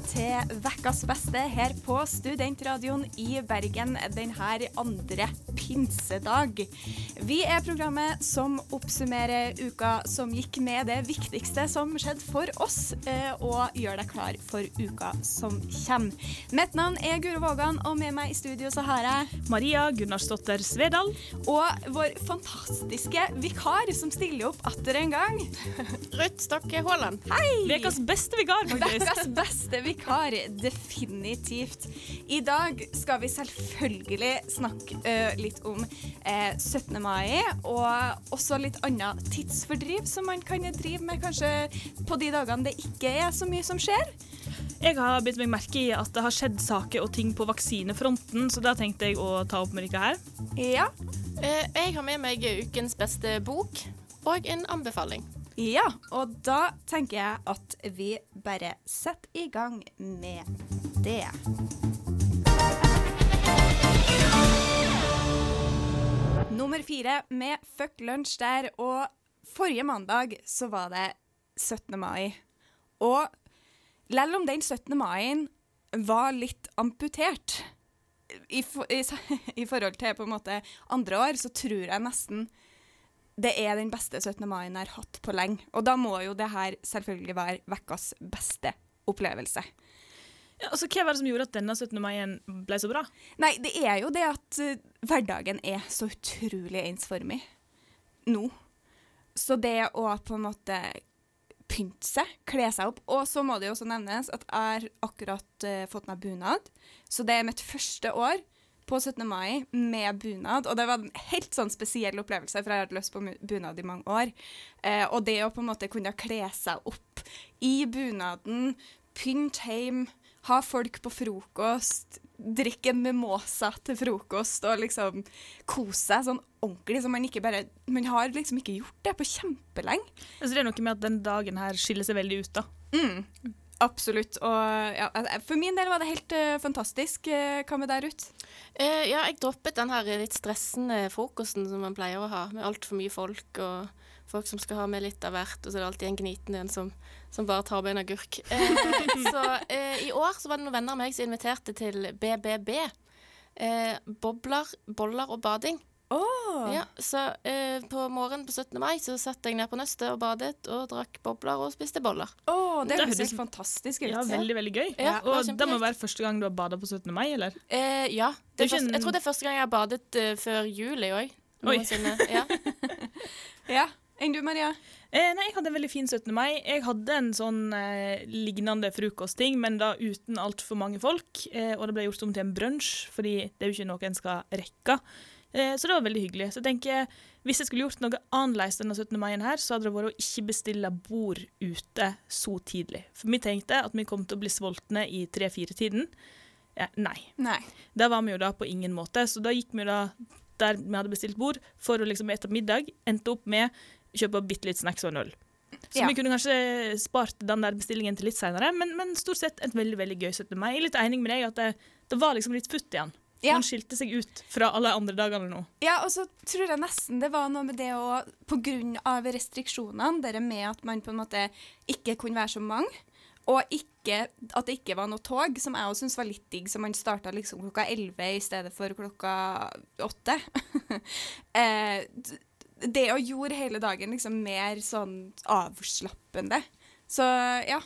til Vekkas beste her på Studentradioen i Bergen denne andre pinsedag. Vi er programmet som oppsummerer uka som gikk med det viktigste som skjedde for oss, eh, og gjør deg klar for uka som kommer. Mitt navn er Guro Vågan, og med meg i studio så har jeg Maria Gunnarsdotter Svedal. Og vår fantastiske vikar som stiller opp atter en gang. Ruth Stokke Haaland. Hei! Ukas beste vikar, faktisk. Ukas beste vikar, definitivt. I dag skal vi selvfølgelig snakke uh, litt om uh, 17. mai, og også litt annet tidsfordriv som man kan drive med kanskje på de dagene det ikke er så mye som skjer. Jeg har bitt meg merke i at det har skjedd saker og ting på vaksinefronten, så da tenkte jeg å ta opp med dere her. Ja. Uh, jeg har med meg ukens beste bok og en anbefaling. Ja, og da tenker jeg at vi bare setter i gang med det. Nummer fire med Fuck lunsj der, og forrige mandag så var det 17. mai. Og selv om den 17. mai var litt amputert i, for, i, i forhold til på en måte andre år, så tror jeg nesten det er den beste 17. mai jeg har hatt på lenge. Og da må jo det her selvfølgelig være vekkas beste opplevelse. Ja, altså, Hva var det som gjorde at denne 17. mai ble så bra? Nei, det er jo det at uh, hverdagen er så utrolig ensformig nå. Så det å på en måte pynte seg, kle seg opp Og så må det jo også nevnes at jeg har akkurat uh, fått meg bunad. Så det er mitt første år på 17. mai med bunad. Og det var en helt sånn spesiell opplevelse, for jeg hadde lyst på bunad i mange år. Eh, og det å på en måte kunne kle seg opp i bunaden, pynte hjem, ha folk på frokost, drikke en mimosa til frokost og liksom kose seg sånn ordentlig. Så man ikke bare Man har liksom ikke gjort det på kjempelenge. Altså, det er noe med at den dagen her skiller seg veldig ut, da. Mm. Absolutt. Og ja, for min del var det helt uh, fantastisk. Uh, hva med deg, Ruth? Uh, ja, jeg droppet den her litt stressende frokosten som man pleier å ha, med altfor mye folk og folk som skal ha med litt av hvert, og så er det alltid en gniten en som, som bare tar med en agurk. så i år så var det noen venner av meg som inviterte til BBB. bobler, boller og bading. Oh. Ja, så eh, På morgenen på 17. mai så satt jeg ned på nøstet og badet og drakk bobler og spiste boller. Oh, det høres helt fantastisk ut. Ja, Veldig veldig gøy. Ja, og det må være første gang du har badet på 17. mai, eller? Eh, ja. Det det første, jeg tror det er første gang jeg har badet uh, før juli òg. Ja. ja. Enn du, Maria? Eh, nei, Jeg hadde en veldig fin 17. mai. Jeg hadde en sånn eh, lignende frokostting, men da uten altfor mange folk. Eh, og det ble gjort om til en brunsj, fordi det er jo ikke noe en skal rekke. Eh, så det var veldig hyggelig. Så jeg tenker, Hvis jeg skulle gjort noe annerledes denne 17. mai, her, så hadde det vært å ikke bestille bord ute så tidlig. For vi tenkte at vi kom til å bli sultne i tre-fire-tiden. Ja, nei. nei. Der var vi jo da på ingen måte. Så da gikk vi da der vi hadde bestilt bord, for å liksom spise middag. Endte opp med å kjøpe bitte litt snacks og en øl. Så ja. vi kunne kanskje spart den der bestillingen til litt seinere, men, men, stort sett et veldig veldig gøy 17. mai. Jeg er litt enig med deg at det, det var liksom litt futt igjen. Ja. Man skilte seg ut fra alle andre dagene nå. Ja, og så tror jeg nesten det var noe med det å av restriksjonene, det med at man på en måte ikke kunne være så mange, og ikke, at det ikke var noe tog, som jeg også syns var litt digg, så man starta liksom klokka elleve i stedet for klokka åtte. eh, det å gjorde hele dagen liksom mer sånn avslappende. Så ja.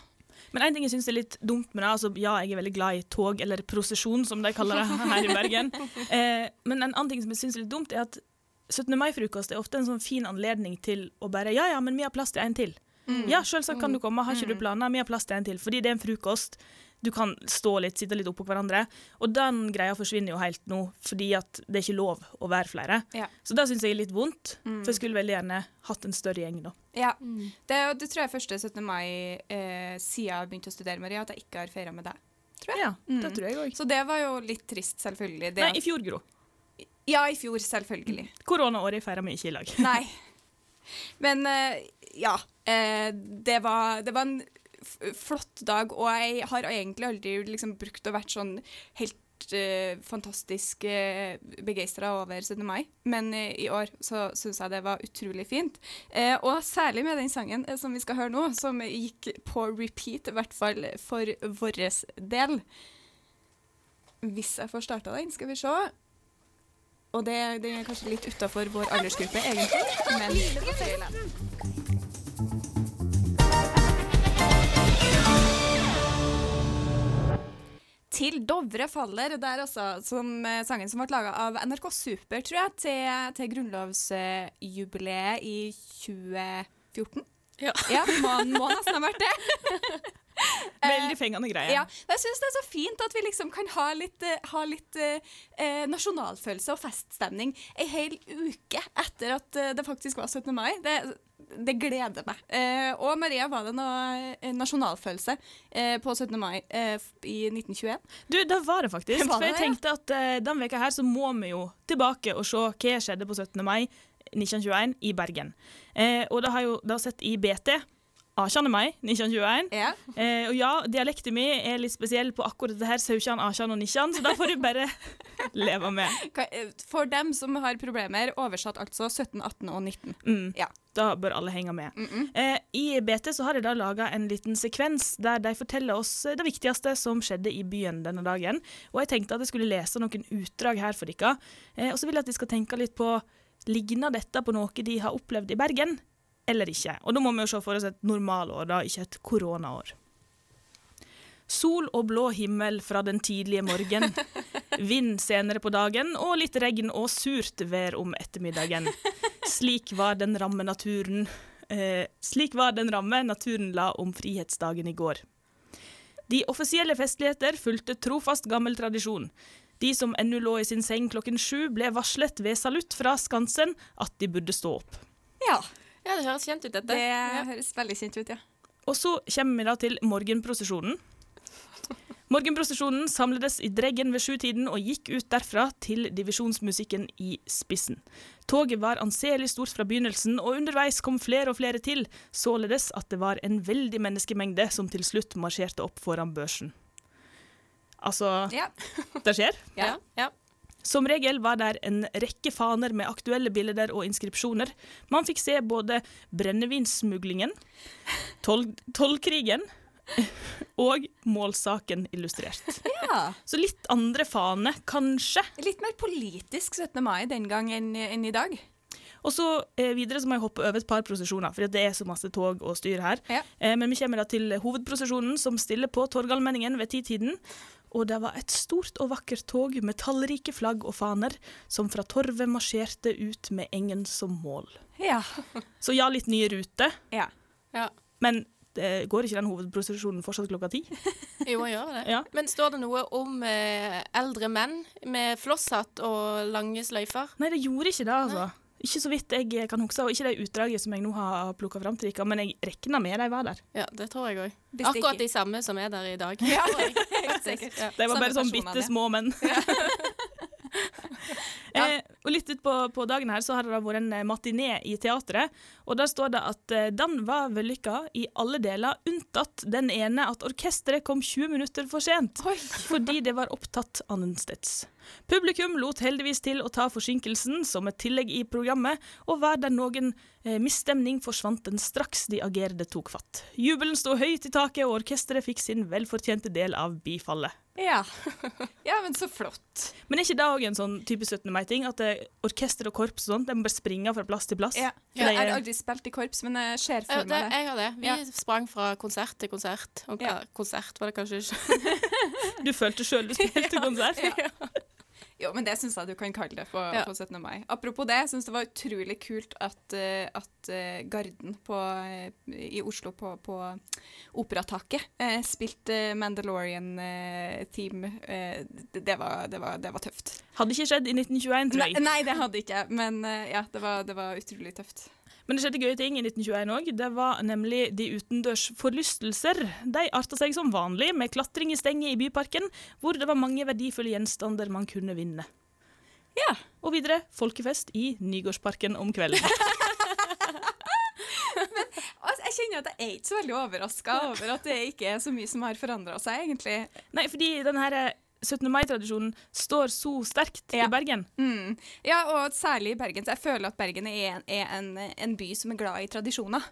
Men en ting jeg syns er litt dumt med det, altså ja, jeg er veldig glad i tog, eller prosesjon, som de kaller det her i Bergen. Eh, men en annen ting som jeg syns er litt dumt, er at 17. mai-frokost er ofte en sånn fin anledning til å bare Ja, ja, men vi har plass til en til. Mm. Ja, selvsagt kan du komme, har ikke du planer, vi har plass til en til. Fordi det er en frokost. Du kan stå litt, sitte litt oppå hverandre. Og den greia forsvinner jo helt nå, fordi at det er ikke lov å være flere. Ja. Så det syns jeg er litt vondt, mm. for jeg skulle veldig gjerne hatt en større gjeng da. Ja, mm. det, det, tror jeg første 17. mai eh, siden jeg begynte å studere, Maria, at jeg ikke har feira med deg. Tror jeg. Ja, det mm. tror jeg også. Så det var jo litt trist, selvfølgelig. Det Nei, i fjor, Gro. Ja, i fjor, selvfølgelig. Koronaåret feira vi ikke i lag. Nei. Men eh, ja. Eh, det, var, det var en flott dag, og jeg har egentlig aldri liksom brukt å vært sånn helt eh, fantastisk uh, begeistra over 17. mai, men eh, i år så syns jeg det var utrolig fint. Eh, og særlig med den sangen eh, som vi skal høre nå, som gikk på repeat, i hvert fall for vår del. Hvis jeg får starta den, skal vi se. Og det, den er kanskje litt utafor vår aldersgruppe, egentlig, men Til Dovre faller, der også, som eh, sangen som ble laga av NRK Super, tror jeg, til, til grunnlovsjubileet i 2014. Ja. ja må, må nesten ha vært det. Veldig fengende greie. Ja, jeg syns det er så fint at vi liksom kan ha litt, eh, ha litt eh, nasjonalfølelse og feststemning ei hel uke etter at eh, det faktisk var 17. mai. Det, det gleder meg. Eh, og Maria, var det noe eh, nasjonalfølelse eh, på 17. mai i 1921? Du, det var det faktisk. Var for jeg tenkte at eh, denne veka her så må vi jo tilbake og se hva skjedde på 17. mai 1921 i Bergen. Eh, og det har jo det har sett i BT 18. mai 1921. Ja. Eh, og ja, dialekten min er litt spesiell på akkurat dette her, Saukjan, Akjan og Nishan, så da får du bare leve med. Eh, For dem som har problemer, oversatt altså 17, 18 og 19. Mm. Ja. Da bør alle henge med. Mm -mm. Eh, I BT så har de da laga en liten sekvens der de forteller oss eh, det viktigste som skjedde i byen denne dagen. Og jeg tenkte at jeg skulle lese noen utdrag her for dere. Eh, og så vil jeg at de skal tenke litt på Ligner dette på noe de har opplevd i Bergen, eller ikke? Og da må vi jo se for oss et normalår, da, ikke et koronaår. Sol og blå himmel fra den tidlige morgen. Vind senere på dagen, og litt regn og surt vær om ettermiddagen. Slik var den ramme naturen eh, Slik var den ramme naturen la om frihetsdagen i går. De offisielle festligheter fulgte trofast gammel tradisjon. De som ennå lå i sin seng klokken sju, ble varslet ved salutt fra Skansen at de burde stå opp. Ja, Ja, det høres kjent ut, dette. det Ja. høres veldig kjent ut, ja. Og så kommer vi da til morgenprosesjonen. Morgenprosesjonen samledes i Dreggen ved sjutiden og gikk ut derfra til divisjonsmusikken i spissen. Toget var anselig stort fra begynnelsen, og underveis kom flere og flere til, således at det var en veldig menneskemengde som til slutt marsjerte opp foran børsen. Altså, Ja. det skjer. Ja. ja. Som regel var der en rekke faner med aktuelle bilder og inskripsjoner. Man fikk se både brennevinssmuglingen, toll tollkrigen og målsaken illustrert. ja. Så litt andre faner, kanskje. Litt mer politisk 17. mai den gang enn enn i dag. Og så eh, videre så må jeg hoppe over et par prosesjoner, for det er så masse tog og styr her. Ja. Eh, men vi kommer da til hovedprosesjonen, som stiller på Torgallmenningen ved titiden. Og det var et stort og vakkert tog med tallrike flagg og faner, som fra Torvet marsjerte ut med engen som mål. Ja. Så ja, litt nye ruter, ja. ja. men det går ikke den hovedprosesjonen fortsatt klokka ti? Jo, man gjør det. Ja. Men står det noe om eh, eldre menn med flosshatt og lange sløyfer? Nei, det gjorde ikke det, altså. Ikke så vidt jeg kan huske, og ikke det utdraget som jeg nå har plukka fram til dere, men jeg regna med de var der. Ja, det tror jeg òg. Akkurat de samme som er der i dag. Ja, sikkert. De var bare sånn bitte små menn. Ja. eh, og litt ut på, på dagen her så har det vært en eh, matiné i teatret, og der står det at eh, den var vellykka i alle deler, unntatt den ene at orkesteret kom 20 minutter for sent, Oi. fordi det var opptatt annensteds. Publikum lot heldigvis til å ta forsinkelsen som et tillegg i programmet, og hver der noen eh, misstemning, forsvant den straks de agerende tok fatt. Jubelen sto høyt i taket, og orkesteret fikk sin velfortjente del av bifallet. Ja. ja, men så flott. Men er ikke det òg en sånn type 17. mai-ting? At eh, orkester og korps og sånt, de bare springe fra plass til plass? Ja. ja Jeg har aldri spilt i korps, men jeg ser for det, meg det. jeg har det. Vi Ja. sprang fra konsert til konsert. Og Ja. konsert var det kanskje ikke. Du følte sjøl du spilte konsert? Jo, men det syns jeg du kan kalle det på, Ja. på 17. mai. Apropos det, jeg syns det var utrolig kult at, eh, at eh, Garden på, eh, i Oslo på, på Operataket eh, spilte Mandalorian-team. Eh, det, det, var, det, det var tøft. Hadde ikke skjedd i 1921, tror jeg. nei, det hadde ikke, men ja, det var, det var utrolig tøft. Men det skjedde gøye ting i 1921 òg. Det var nemlig de utendørs forlystelser. De arta seg som vanlig med klatring i stenger i Byparken, hvor det var mange verdifulle gjenstander man kunne vinne. Ja. Og videre folkefest i Nygårdsparken om kvelden. Altså, jeg kjenner at jeg er ikke så veldig overraska over at det ikke er så mye som har forandra seg, egentlig. Nei, fordi den her 17. mai-tradisjonen står så sterkt Ja. i Bergen. Mm. Ja, og særlig i Bergen. Så jeg føler at Bergen er, en, er en, en by som er glad i tradisjoner.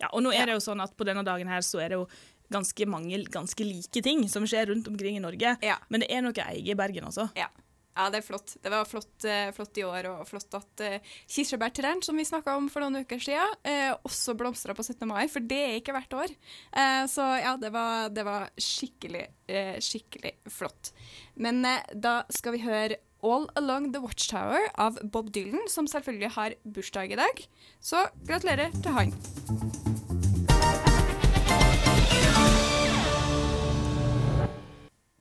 Ja, og nå er det jo sånn at på denne dagen her så er det jo ganske mange ganske like ting som skjer rundt omkring i Norge. Ja. Men det er noe eget i Bergen, altså. Ja. Ja, det er flott. Det var flott, eh, flott i år, og flott at uh, kirsebærtrærne, som vi snakka om for noen uker siden, uh, også blomstra på 17. mai, for det er ikke hvert år. Uh, så ja, det var, det var skikkelig, uh, skikkelig flott. Men da skal vi høre All Along The Watchtower av Bob Dylan, som selvfølgelig har bursdag i dag. Så gratulerer til han.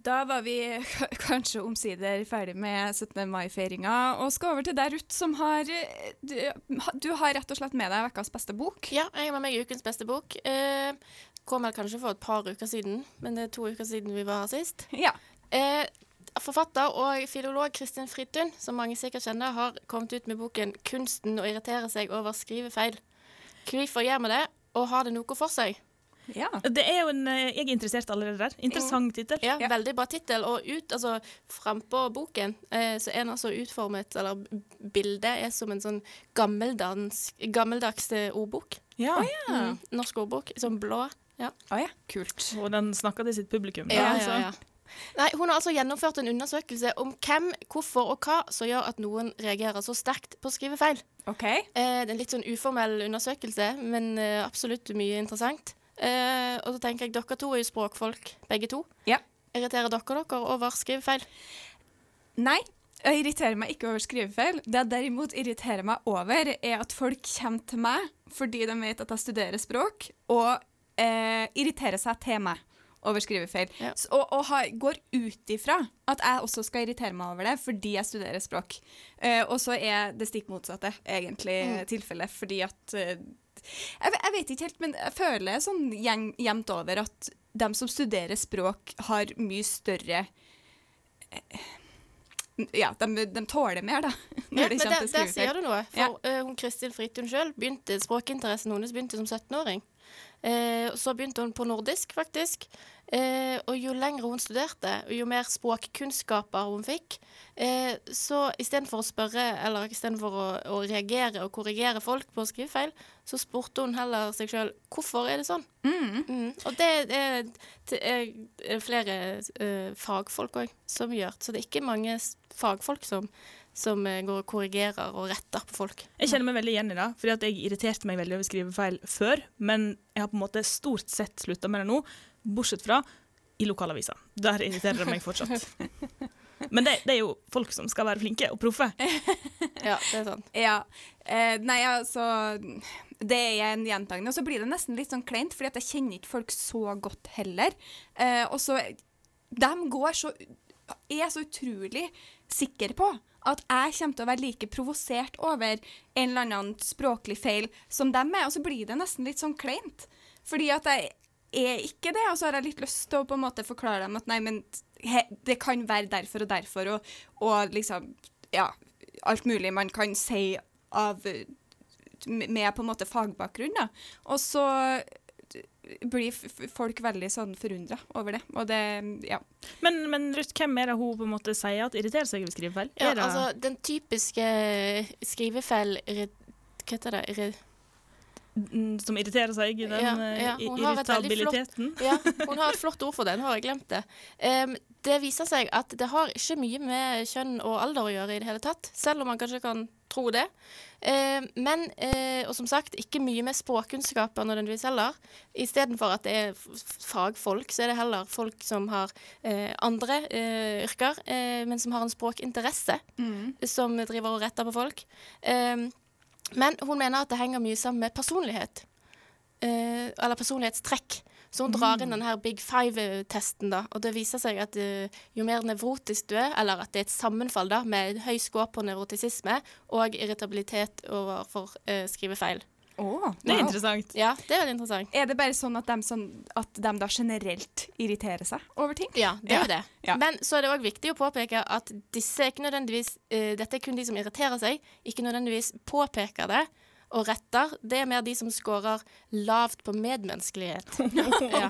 Da var vi kanskje omsider ferdig med 17. mai-feiringa, og skal over til deg, Ruth, som har du, du har rett og slett med deg ukas beste bok. Ja, jeg har med meg ukens beste bok. Eh, kom vel kanskje for et par uker siden, men det er to uker siden vi var her sist. Ja. Eh, forfatter og filolog Kristin Fridtun, som mange sikkert kjenner, har kommet ut med boken 'Kunsten å irritere seg over skrivefeil'. Hvorfor gjør vi det, og har det noe for seg? Ja. Det er jo en, eh, Jeg er interessert allerede der. Interessant tittel. Ja, Ja. Veldig bra tittel. Og ut, altså, frampå boken eh, så er den altså utformet, eller bildet er som en sånn gammeldags, gammeldags eh, ordbok. Ja. Mm, norsk ordbok. Sånn blå. Ja. Oh, ja, kult. Og den snakker til sitt publikum. Ja, altså. ja, ja. Nei, hun har altså gjennomført en undersøkelse om hvem, hvorfor og hva som gjør at noen reagerer så sterkt på å skrive feil. OK. Eh, det er en litt sånn uformell undersøkelse, men eh, absolutt mye interessant. Eh, og så tenker jeg, dere to er jo språkfolk, begge to. Ja. Irriterer dere dere over skrivefeil? Nei, jeg irriterer meg ikke over skrivefeil. Det jeg derimot irriterer meg over, er at folk kommer til meg fordi de vet at jeg studerer språk, og eh, irriterer seg til meg over skrivefeil. Ja. Og, og ha, går ut ifra at jeg også skal irritere meg over det fordi jeg studerer språk. Eh, og så er det stikk motsatte egentlig Mm. tilfellet, fordi at eh, jeg, jeg vet ikke helt, men jeg føler sånn jevnt over at de som studerer språk, har mye større ja, de, de tåler mer, da. Når Ja, de men der, der sier du noe. For eh, hun Kristin Fridtun sjøl språkinteressen hennes begynte som 17-åring. Eh, så begynte hun på nordisk, faktisk. Eh, og jo lenger hun studerte, og jo mer språkkunnskaper hun fikk, eh, så istedenfor å spørre, eller istedenfor å, å reagere og korrigere folk på skrivefeil, så spurte hun heller seg sjøl hvorfor er det sånn. Mm. Mm. Og det er, det er flere uh, fagfolk òg som gjør. Så det er ikke mange fagfolk som, som eh, går og korrigerer og retter på folk. Jeg kjenner meg veldig igjen i det, fordi at jeg irriterte meg veldig over skrivefeil før, men jeg har på en måte stort sett slutta med det nå, bortsett fra i lokalavisa. Der irriterer det meg fortsatt. Men det, det er jo folk som skal være flinke og proffe. Ja, det er sånn. Ja. Eh, nei, altså Det er en gjentagende. Og så blir det nesten litt sånn kleint, fordi jeg kjenner ikke folk så godt heller. Eh, og så De går så er så utrolig sikre på at jeg kommer til å være like provosert over en eller annen språklig feil som dem er, og så blir det nesten litt sånn kleint. Fordi at jeg er ikke det, og så har jeg litt lyst til å på en måte forklare dem at nei, men he, det kan være derfor og derfor, og, og liksom Ja, alt mulig man kan si av med på en måte fagbakgrunn, da. Og så blir folk veldig sånn forundra over det. Og det Ja. Men, men Ruth, hvem er det hun på en måte sier at irriterer seg over skrivefeil? Ja, det, altså, den typiske skrivefeil Hva heter det? Irri mm, som irriterer seg? Den Ja, eh, ja, i- veldig flott- irritabiliteten? Ja, hun har et flott ord for det. Nå har jeg glemt det. Em, det viser seg at det har ikke mye med kjønn og alder å gjøre i det hele tatt, selv om man kanskje kan tro det. Eh, men, eh, og som sagt, ikke mye med språkkunnskaper nødvendigvis heller. Istedenfor at det er fagfolk, så er det heller folk som har eh, andre eh, yrker, eh, men som har en språkinteresse, som driver og retter på folk. Em, men hun mener at det henger mye sammen med personlighet eh, eller personlighetstrekk. Så hun drar inn denne her Big Five-testen, da, og det viser seg at eh, jo mer nevrotisk du er, eller at det er et sammenfall da, med høy skår på nevrotisisme og irritabilitet overfor eh, skrivefeil. Å, Det er wow. interessant. Ja, det er veldig interessant. Er det bare sånn at de, sånn, at de da generelt irriterer seg over ting? Ja, det Ja, er det. ja. Men så er det òg viktig å påpeke at disse er ikke nødvendigvis uh, Dette er kun de som irriterer seg, ikke nødvendigvis påpeker det. Og retter, det er mer de som scorer lavt på medmenneskelighet. ja.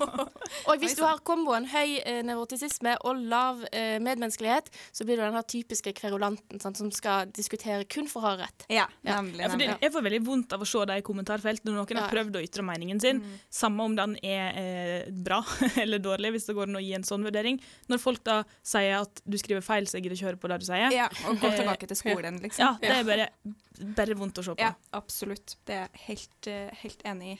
Og hvis du har komboen høy eh, nevrotisisme og lav eh, medmenneskelighet, så blir du den typiske kverulanten sant, som skal diskutere kun for å ha rett. Ja, nemlig. Ja, for det, nemlig. jeg får veldig vondt av å se det i kommentarfelt når noen Ja. har prøvd å ytre meningen sin, samme om den er eh, bra eller dårlig, hvis det går an å gi en sånn vurdering. Når folk da sier at du skriver feil, så jeg gidder ikke høre på det du sier. Ja, og gå Eh, tilbake til skolen, liksom. Ja, det er bare, bare vondt å se på. Ja, absolutt. Det er jeg helt, eh, helt enig i.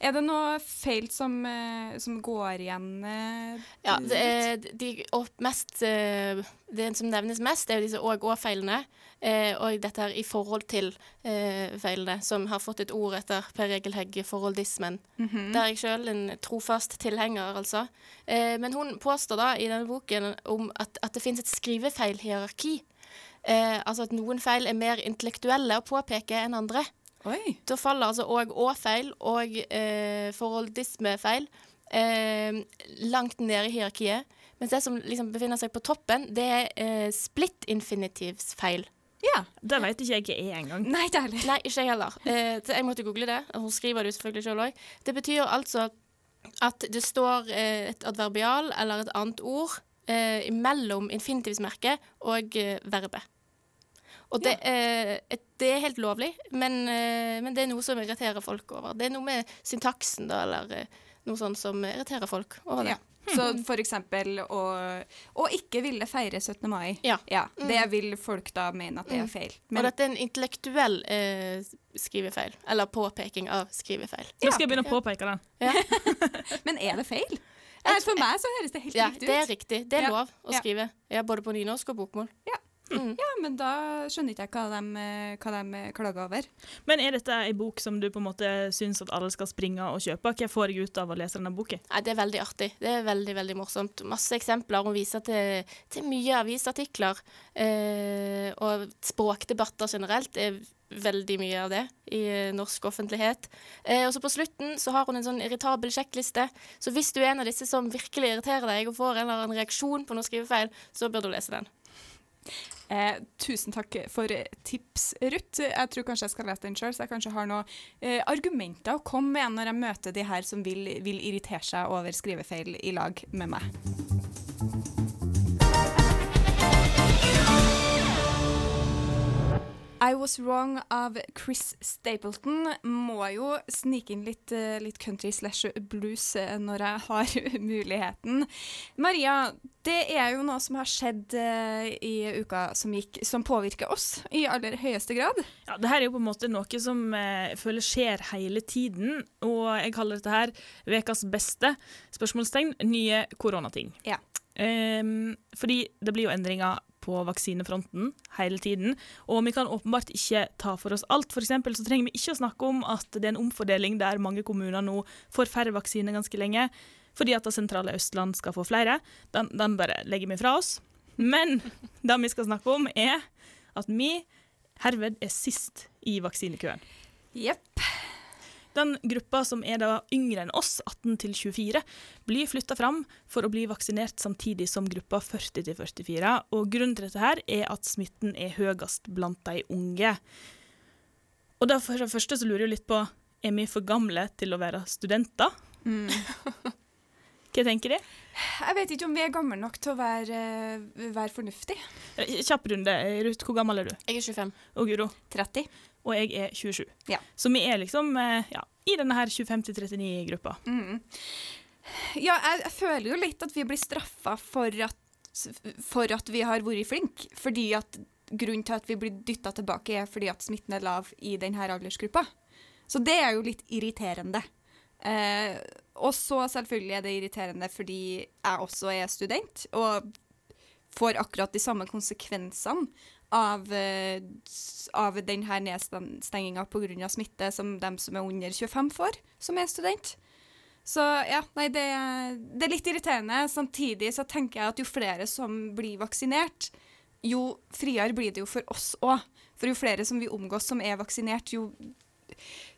Er det noe feil som, eh, som går igjen? eh, Ja, det, er, de mest, det som nevnes mest, er jo disse åg-å-feilene. Eh, og dette her i forhold til eh, feilene, som har fått et ord etter Per Egil Hegge, forholdismen. mhm. Der er jeg sjøl en trofast tilhenger, altså. Eh, men hun påstår da i denne boken om at, at det finnes et skrivefeilhierarki. Eh, altså at noen feil er mer intellektuelle å påpeke enn andre. Oi. Da faller altså òg å-feil og eh, forholdismefeil eh, langt nede i hierarkiet. Mens det som liksom befinner seg på toppen, det er eh, split-infinitivsfeil. Ja. Det vet ikke jeg hva er engang. Nei, det er heller. Nei, ikke jeg heller. Eh, så jeg måtte google det. Hun skriver det jo selvfølgelig sjøl òg. Det betyr altså at det står eh, et adverbial eller et annet ord eh, mellom infinitivsmerket og eh, verbet. Og det, eh, det er helt lovlig, men, eh, men det er noe som irriterer folk over. Det er noe med syntaksen, da, eller eh, noe sånt som irriterer folk over det. Ja. Så for eksempel å, å ikke ville feire 17. mai. Ja. Det vil folk da mene at det er feil. og dette er en intellektuell eh, skrivefeil. Eller påpeking av skrivefeil. Nå skal jeg begynne å påpeke den. men er det feil? For meg så høres det helt Ja, riktig ut. Ja, det er riktig. Det er lov å skrive. Ja, både på nynorsk og bokmål. Ja. Mm. Ja, men da skjønner ikke jeg hva de, eh, hva de klager over. Men er dette ei bok som du på en måte syns at alle skal springe og kjøpe? Hva får jeg ut av å lese denne boka? Nei, det er veldig artig. Det er veldig, veldig morsomt. Masse eksempler. Hun viser til, til mye avisartikler. Eh, og språkdebatter generelt er veldig mye av det i eh, norsk offentlighet. Eh, og så på slutten så har hun en sånn irritabel sjekkliste. Så hvis du er en av disse som virkelig irriterer deg og får en eller annen reaksjon på noe skrivefeil, så bør du lese den. Eh, tusen takk for tips, Ruth. Jeg tror kanskje jeg skal lese den sjøl, så jeg kanskje har noen eh, argumenter å komme med når jeg møter de her som vil, vil irritere seg over skrivefeil i lag med meg. I Was Wrong av Chris Stapleton må jo snike inn litt, eh, litt country slash blues eh, når jeg har muligheten. Maria, det er jo noe som har skjedd eh, i uka som gikk, som påvirker oss i aller høyeste grad. Ja, det her er jo på en måte noe som jeg føler skjer hele tiden, og jeg kaller dette her ukas beste spørsmålstegn nye koronating. Ja. Um, fordi det blir jo endringer på vaksinefronten hele tiden, og vi kan åpenbart ikke ta for oss alt. For så trenger vi ikke å snakke om at det er en omfordeling der mange kommuner nå får færre vaksiner ganske lenge, fordi at det sentrale Østland skal få flere. Den, den bare legger vi fra oss. Men det vi skal snakke om, er at vi herved er sist i vaksinekøen. Jepp. Den gruppa som er da yngre enn oss, 18 til 24, blir flytta fram for å bli vaksinert samtidig som gruppa 40 til 44. Og grunnen til dette her er at smitten er høyest blant de unge. Og da for det første så lurer jeg litt på er vi for gamle til å være studenter. Mm. Hva tenker de? Jeg vet ikke om vi er gamle nok til å være, være fornuftig. Kjapp runde. Ruth, hvor gammel er du? Jeg er 25. Og Guro? 30. Og jeg er 27. Ja. Så vi er liksom eh, ja, i denne her 25-39-gruppa. Mm. Ja, jeg, jeg føler jo litt at vi blir straffa for for at vi har vært flinke. Fordi at grunnen til at vi blir dytta tilbake, er fordi at smitten er lav i denne aldersgruppa. Så det er jo litt irriterende. Eh, og så selvfølgelig er det irriterende fordi jeg også er student, og får akkurat de samme konsekvensene av, eh, av denne nedstenginga pga. smitte som de som er under 25 får, som er student. Så ja, nei, det, det er litt irriterende. Samtidig så tenker jeg at jo flere som blir vaksinert, jo friere blir det jo for oss òg. For jo flere som vi omgås som er vaksinert, jo,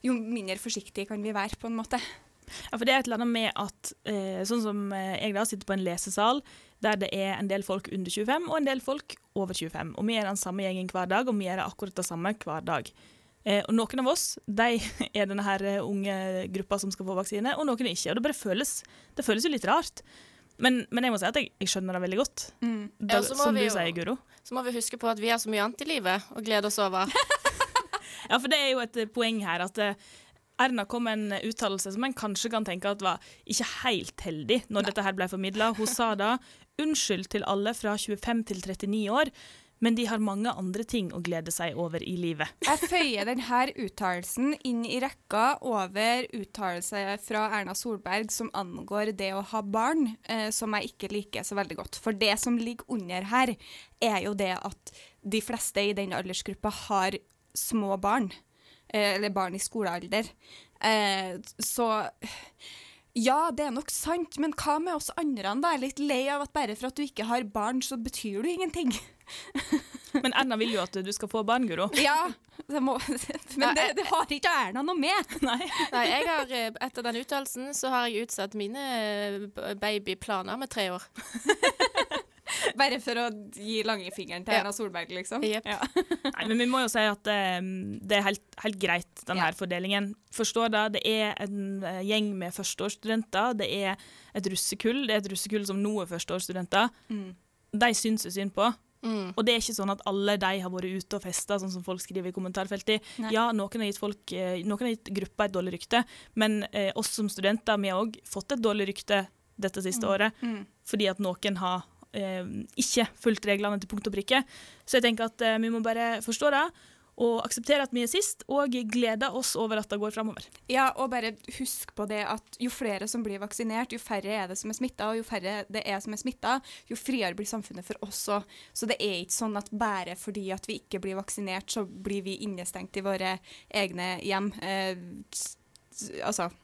jo mindre forsiktige kan vi være, på en måte. Ja, for det er et eller annet med at eh, sånn som eh, jeg da sitter på en lesesal der det er en del folk under 25 og en del folk over 25. Og vi er den samme gjengen hver dag, og vi gjør akkurat det samme hver dag. Eh, og noen av oss de er denne her eh, unge gruppa som skal få vaksine, og noen ikke. Og det bare føles, det føles jo litt rart. Men, men jeg må si at jeg, jeg skjønner det veldig godt. Mm. Da, Ja, som du jo- sier, Guro. Så må vi huske på at vi har så mye annet i livet å glede oss over. Ja, for det er jo et poeng her at eh, Erna kom med en uttalelse som en kanskje kan tenke at var ikke helt heldig når dette her ble formidla. Hun sa da unnskyld til alle fra 25 til 39 år, men de har mange andre ting å glede seg over i livet. Jeg føyer denne uttalelsen inn i rekka over uttalelser fra Erna Solberg som angår det å ha barn, eh, som jeg ikke liker så veldig godt. For det som ligger under her, er jo det at de fleste i den aldersgruppa har små barn. Eh, eller barn i skolealder. Eh, så ja, det er nok sant, men hva med oss andre? da? Jeg er litt lei av at bare for at du ikke har barn, så betyr du ingenting. Men Erna vil jo at du skal få barn, Guro. Ja, det må, men det, det har ikke Erna noe med. Nei. Nei, jeg har, eh, Etter den uttalelsen så har jeg utsatt mine babyplaner med tre år. Bare for å gi langfingeren til Ja. Erna Solberg, liksom. Yep. Ja. Nei, men vi må jo si at eh, det er helt, helt greit, denne Ja. her fordelingen. Forstår det, det er en eh, gjeng med førsteårsstudenter, det er et russekull, det er et russekull som nå er førsteårsstudenter. Mm. De syns jo synd på. Mm. Og det er ikke sånn at alle de har vært ute og festa, sånn som folk skriver i kommentarfeltet. Nei. Ja, noen har gitt, folk, eh, noen har gitt gruppa et dårlig rykte, men eh, oss som studenter vi har òg fått et dårlig rykte dette siste året Mm. fordi at noen har ikke fulgt reglene til punkt og prikke. Så jeg tenker at eh, vi må bare forstå det og akseptere at vi er sist, og glede oss over at det går framover. ja, og bare husk på det at jo flere som blir vaksinert, jo færre er det som er smitta, og jo færre det er som er smitta, jo friere blir samfunnet for oss òg. Så det er ikke sånn at bare fordi at vi ikke blir vaksinert, så blir vi innestengt i våre egne hjem. Eh, altså eh,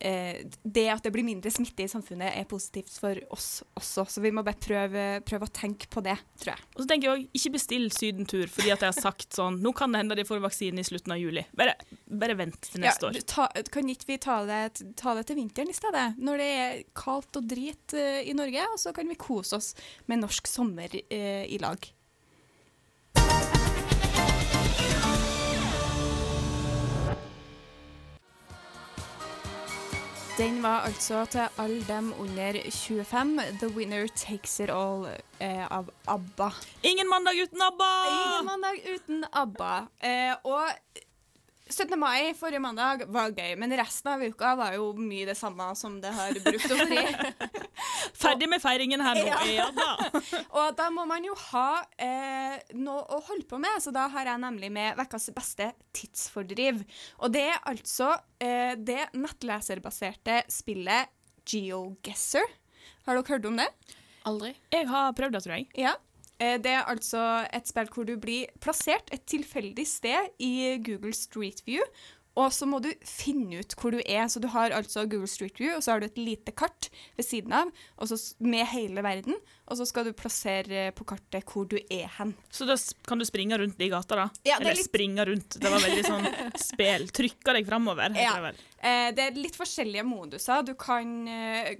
det at det blir mindre smitte i samfunnet, er positivt for oss også. Så vi må bare prøve, prøve å tenke på det, tror jeg. Og så tenker jeg også, Ikke bestill sydentur fordi at jeg har sagt sånn Nå kan det hende de får vaksine i slutten av juli. Bare, bare vent til neste Ja, år. Ta, kan ikke vi ta det, ta det til vinteren i stedet? Når det er kaldt og drit uh, i Norge, og så kan vi kose oss med norsk sommer uh, i lag. Den var altså til alle dem under 25. The Winner Takes It All eh, av ABBA. Ingen mandag uten ABBA! Ingen mandag uten ABBA. Eh, og 17. mai forrige mandag var gøy, men resten av uka var jo mye det samme som det har brukt å bli. Ferdig med feiringen her nå. Ja. Ja da. og da må man jo ha eh, noe å holde på med, så da har jeg nemlig med ukas beste tidsfordriv. Og det er altså eh, det nettleserbaserte spillet GeoGuessr. Har dere hørt om det? Aldri. Jeg har prøvd det, tror jeg. Ja. Eh, Det er altså et spill hvor du blir plassert et tilfeldig sted i Google Street View, og så må du finne ut hvor du er. Så du har altså Google Street View, og så har du et lite kart ved siden av, med hele verden, og så skal du plassere på kartet hvor du er hen. Så da kan du springe rundt i gata, da? Ja, er Eller litt- springe rundt. Det var veldig sånn spel. Trykke deg framover. Ja. Eh, det er litt forskjellige moduser. Du kan eh,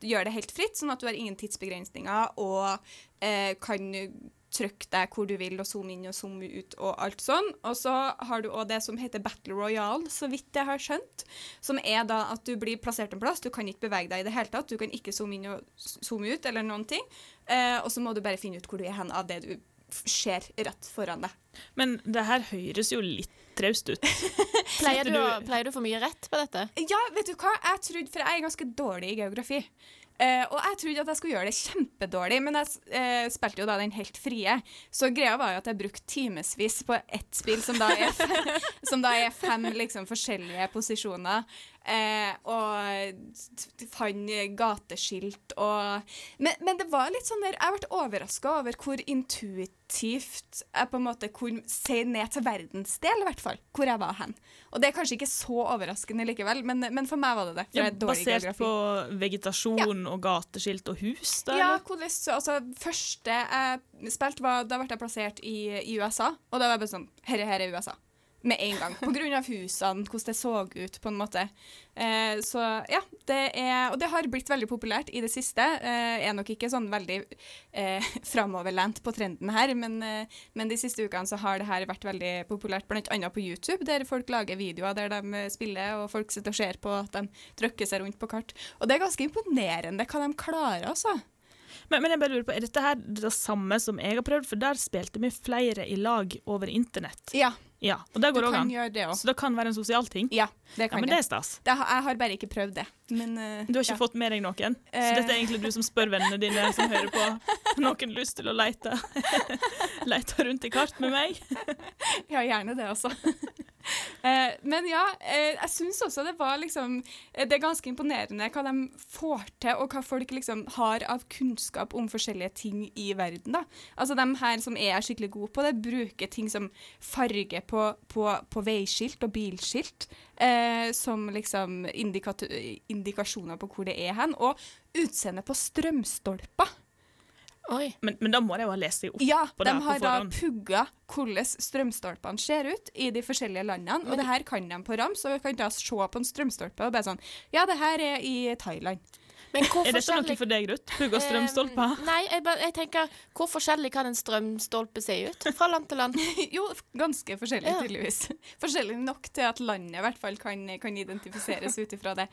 gjøre det helt fritt, sånn at du har ingen tidsbegrensninger, og eh, kan trykke deg hvor du vil, og zoome inn og zoome ut og alt sånn. Og så har du òg det som heter Battle Royale, så vidt jeg har skjønt. Som er da at du blir plassert en plass, du kan ikke bevege deg i det hele tatt. Du kan ikke zoome inn og zoome ut eller noen ting. Eh, og så må du bare finne ut hvor du er hen av det du skjer ser rett foran deg. Men det her høres jo litt traust ut. Pleier du, pleier du for få mye rett på dette? Ja, vet du hva? Jeg trodde, for jeg er ganske dårlig i geografi. Eh, og jeg trodde at jeg skulle gjøre det kjempedårlig, men jeg eh, spilte jo da den helt frie. Så greia var jo at jeg brukte timevis på ett spill, som da er, som da er fem liksom, forskjellige posisjoner. Eh, og fant gateskilt og men, men det var litt sånn der Jeg ble overraska over hvor intuitivt jeg på en måte kunne se ned til verdensdel, i hvert fall. Hvor jeg var hen. Og det er kanskje ikke så overraskende likevel, men, men for meg var det det. For Ja, er basert geografi. på vegetasjon og gateskilt og hus, da? Ja, det hvordan, altså, første jeg spilte, var, da ble jeg plassert i, i USA. Og da var jeg bare sånn Herre, her er USA. Med en gang. Av husene, hvordan det så ut, på en måte. Eh, så ja, det er Og det har blitt veldig populært i det siste. Eh, er nok ikke sånn veldig eh, framoverlent på trenden her, men, eh, men de siste ukene så har det her vært veldig populært, bl.a. på YouTube, der folk lager videoer der de spiller, og folk sitter og ser på at de trykker seg rundt på kart. Og det er ganske imponerende hva de klarer, altså. Men, men jeg bare lurer på, er dette her det samme som jeg har prøvd? For der spilte vi flere i lag over internett. Ja, Ja, og det går òg an. gjøre det òg. Så det kan være en sosial ting? Ja, det kan Ja, men det. er stas. det. har- Jeg har bare ikke prøvd det. Men, uh, Du har ikke ja. fått med deg noen? Så Eh. dette er egentlig du som spør vennene dine som hører på. Har noen lyst til å lete, leite rundt i kart med meg? Ja, gjerne det også. Uh, men ja, uh, jeg syns også det var liksom Det er ganske imponerende hva de får til, og hva folk liksom har av kunnskap om forskjellige ting i verden. da. Altså De her som er skikkelig gode på det, bruker ting som farge på, på, på veiskilt og bilskilt eh, som liksom indikasjoner på hvor det er hen, og utseende på strømstolper. Oi. Men, men da må jeg jo ha lest seg opp Ja, på det? Ja, de har på da pugga hvordan strømstolpene ser ut i de forskjellige landene. Og det her kan de på rams, og vi kan da se på en strømstolpe og bare sånn Ja, det her er i Thailand. Men hvor Er dette noe for deg, Ruth? Pugg og strømstolper? Um, nei, jeg, jeg tenker hvor forskjellig kan en strømstolpe se ut fra land til land? jo, ganske forskjellig, Ja. tydeligvis. Forskjellig nok til at landet i hvert fall kan, kan identifiseres ut ifra det.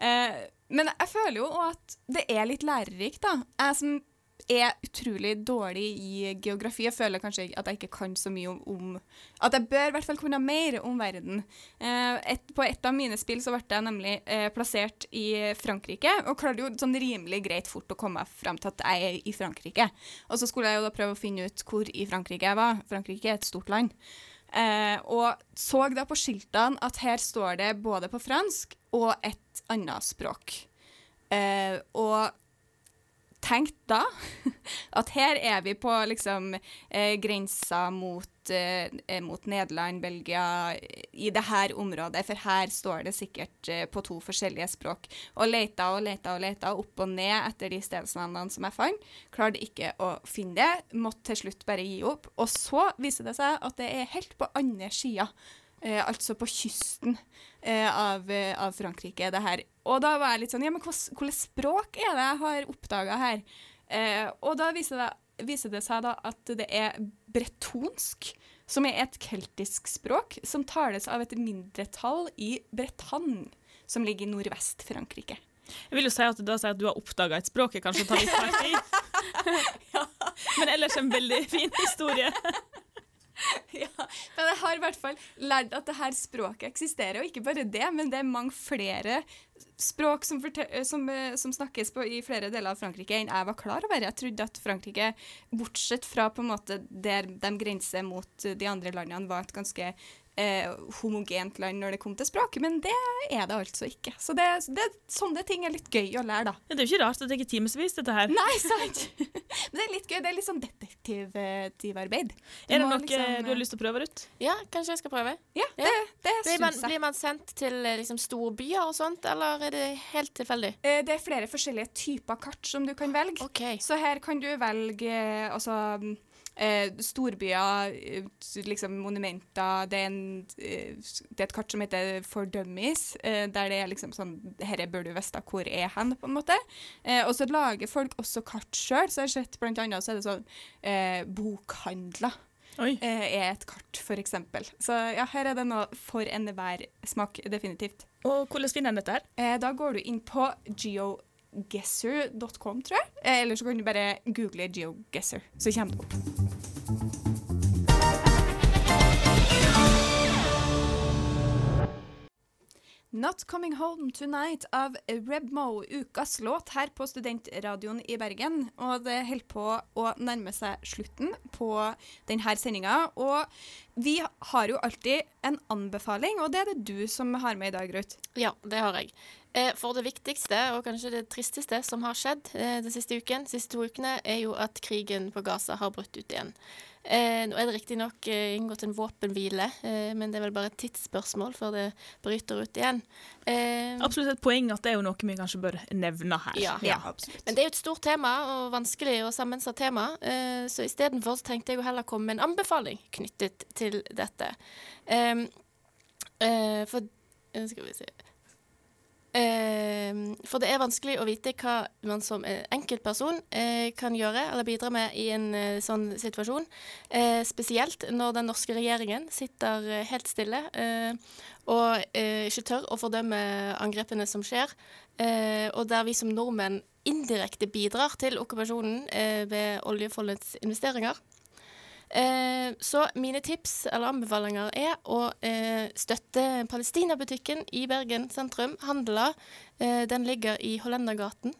Uh, men jeg føler jo at det er litt lærerikt, da. Jeg som er utrolig dårlig i geografi. Jeg føler kanskje at jeg ikke kan så mye om, om At jeg bør i hvert fall kunne mer om verden. Eh, et, på et av mine spill så ble jeg nemlig eh, plassert i Frankrike, og klarte jo sånn rimelig greit fort å komme fram til at jeg er i Frankrike. Og så skulle jeg jo da prøve å finne ut hvor i Frankrike jeg var. Frankrike er et stort land. Eh, og så da på skiltene at her står det både på fransk og et annet språk. Eh, og tenk da at her er vi på liksom eh, grensa mot, eh, eh, mot Nederland, Belgia, i det her området, for her står det sikkert eh, på to forskjellige språk. Og leita og leita og leita opp og ned etter de stedsnavnene som jeg fant. Klarte ikke å finne det, måtte til slutt bare gi opp. Og så viser det seg at det er helt på andre sida. Eh, altså på kysten eh, av, eh, av Frankrike. det her. Og da var jeg litt sånn Ja, men hvilket hvilket språk er det jeg har oppdaga her? Eh, og da viser det, viser det seg da at det er bretonsk, som er et keltisk språk som tales av et mindretall i Bretagne, som ligger i nordvest-Frankrike. Jeg vil jo si at det å si at du har oppdaga et språk, er kanskje å ta litt feil ja. Men ellers en veldig fin historie. ja, men jeg har i hvert fall lært at det her språket eksisterer, og ikke bare det, men det er mange flere språk som, som, eh, som snakkes på i flere deler av Frankrike enn jeg var klar over. Jeg trodde at Frankrike, bortsett fra på en måte der de grenser mot de andre landene, var et ganske eh, homogent land når det kom til språk, men det er det altså ikke. Så det, det, sånne ting er litt gøy å lære, da. Ja, Det er jo ikke rart at det ikke er timevis, dette her. Nei, sant? Men det er litt gøy. Det er litt sånn detektivarbeid. Er det noe liksom, du har lyst til å prøve ut? Ja, kanskje jeg skal prøve? Ja, Ja. det, det Blir man, jeg. blir man sendt til liksom, storbyer og sånt, eller er det helt tilfeldig? Eh, Det er flere forskjellige typer kart som du kan velge. Okay. Så her kan du velge eh, altså eh, storbyer, eh, liksom monumenter. Det er, en, eh, det er et kart som heter For Dummies, eh, der det er liksom sånn Herre bør du vite hvor er hen, på en måte. Eh, og så lager folk også kart sjøl, så jeg har sett blant annet så er det sånn eh, bokhandler. Er et kart, eksempel. Så ja, her er det noe for enhver smak, definitivt. Og hvordan finner en dette her? Eh, da går du inn på geoguesser.com, tror jeg. Eh, eller så kan du bare google geoguesser, så kommer det opp. Not Coming Home Tonight av Rebmo, ukas låt her på Studentradioen i Bergen. Og det holder på å nærme seg slutten på denne sendinga. Og vi har jo alltid en anbefaling, og det er det du som har med i dag, Ruth. Ja, det har jeg. Eh, For det viktigste, og kanskje det tristeste som har skjedd eh, den siste uken, de siste to ukene, er jo at krigen på Gaza har brutt ut igjen. Eh, nå er det riktignok eh, inngått en våpenhvile, eh, men det er vel bare et tidsspørsmål før det bryter ut igjen. Eh, Absolutt et poeng at det er jo noe vi kanskje bør nevne her. Ja. Ja. Men det er jo et stort tema, og vanskelig og sammensatt tema. Eh, så istedenfor tenkte jeg å heller komme med en anbefaling knyttet til dette. Em, eh, for eh, Skal vi se For det er vanskelig å vite hva man som eh, enkeltperson eh, kan gjøre eller bidra med i en eh, sånn situasjon. Spesielt når den norske regjeringen sitter helt stille og ikke tør å fordømme angrepene som skjer. Og der vi som nordmenn indirekte bidrar til okkupasjonen ved oljefondets investeringer. Eh, så mine tips eller anbefalinger er å eh, støtte Palestinabutikken i Bergen sentrum. Handla. Eh, den ligger i Hollendergaten.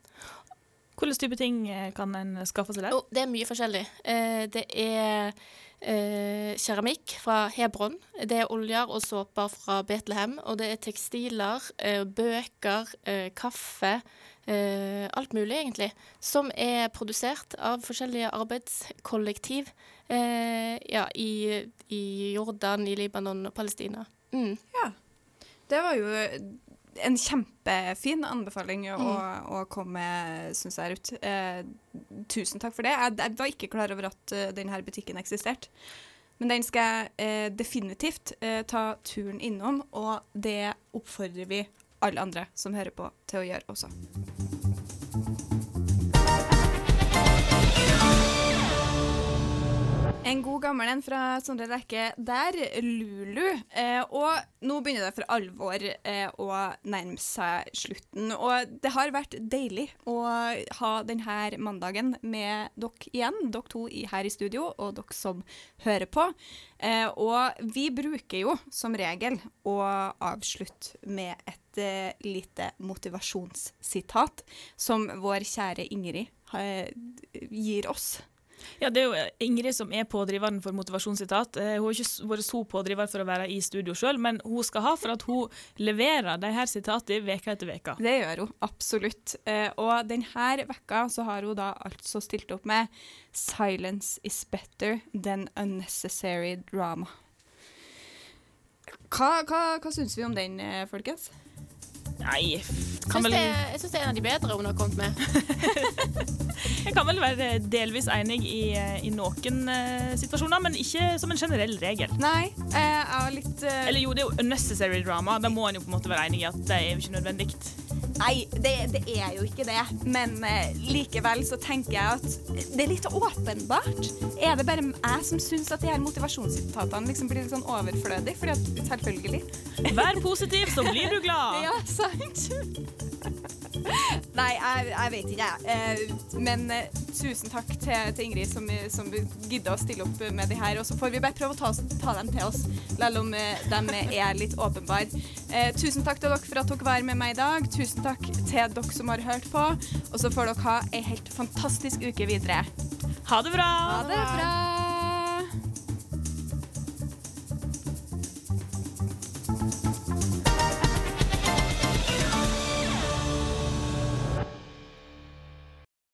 Hvilke type ting eh, kan en skaffe seg der? Oh, det er mye forskjellig. Eh, det er eh, keramikk fra Hebron. Det er oljer og såper fra Betlehem. Og det er tekstiler, bøker, kaffe. Eh, alt mulig, egentlig. Som er produsert av forskjellige arbeidskollektiv eh, ja, i, i Jordan, i Libanon og Palestina. Mm. Det var jo en kjempefin anbefaling å, å komme med, syns jeg, Ruth. Eh, tusen takk for det. Jeg, jeg var ikke klar over at denne butikken eksisterte. Men den skal jeg eh, definitivt ta turen innom, og det oppfordrer vi alle andre som hører på, til å gjøre også. En god gammel en fra Sondre Lerche der, Lulu. Eh, og nå begynner det for alvor eh, å nærme seg slutten. Og det har vært deilig å ha denne mandagen med dere igjen, dere to her i studio, og dere som hører på. Eh, og vi bruker jo som regel å avslutte med et eh, lite motivasjonssitat som vår kjære Ingrid eh, gir oss. Ja, Det er jo Ingrid som er pådriveren for motivasjonssitat. Eh, Hun har ikke vært så pådriver for å være i studio sjøl, men hun skal ha for at hun leverer de her sitatene veka etter veka. Det gjør hun, absolutt. Eh, og denne vekka så har hun da altså stilt opp med 'Silence is better than unnecessary drama'. Hva, hva, hva syns vi om den, eh, folkens? Nei, kan vel, det, jeg syns det er en av de bedre hun har kommet med. jeg kan vel være delvis enig i, eh, i noen eh, situasjoner, men ikke som en generell regel. Nei, jeg er litt eh, Eller jo, det er jo unnecessary drama. Da må en jo på en måte være enig i at det er jo ikke nødvendig. Nei, det, det er jo ikke det. Men eh, likevel så tenker jeg at det er litt åpenbart. Er det bare jeg som syns at de her motivasjonssitatene liksom blir litt sånn overflødige? Fordi at selvfølgelig. Vær positiv, så blir du glad. Ja, sant. Nei, jeg, jeg vet ikke, jeg. Eh, men eh, tusen takk til, til Ingrid som, som gidder å stille opp med de her. Og så får vi bare prøve å ta, ta dem til oss, selv om eh, de er litt åpenbare. Eh, tusen takk til dere for at dere var med meg i dag. Tusen takk til dere som har hørt på. Og så får dere ha ei helt fantastisk uke videre. Ha det bra. Ha det bra!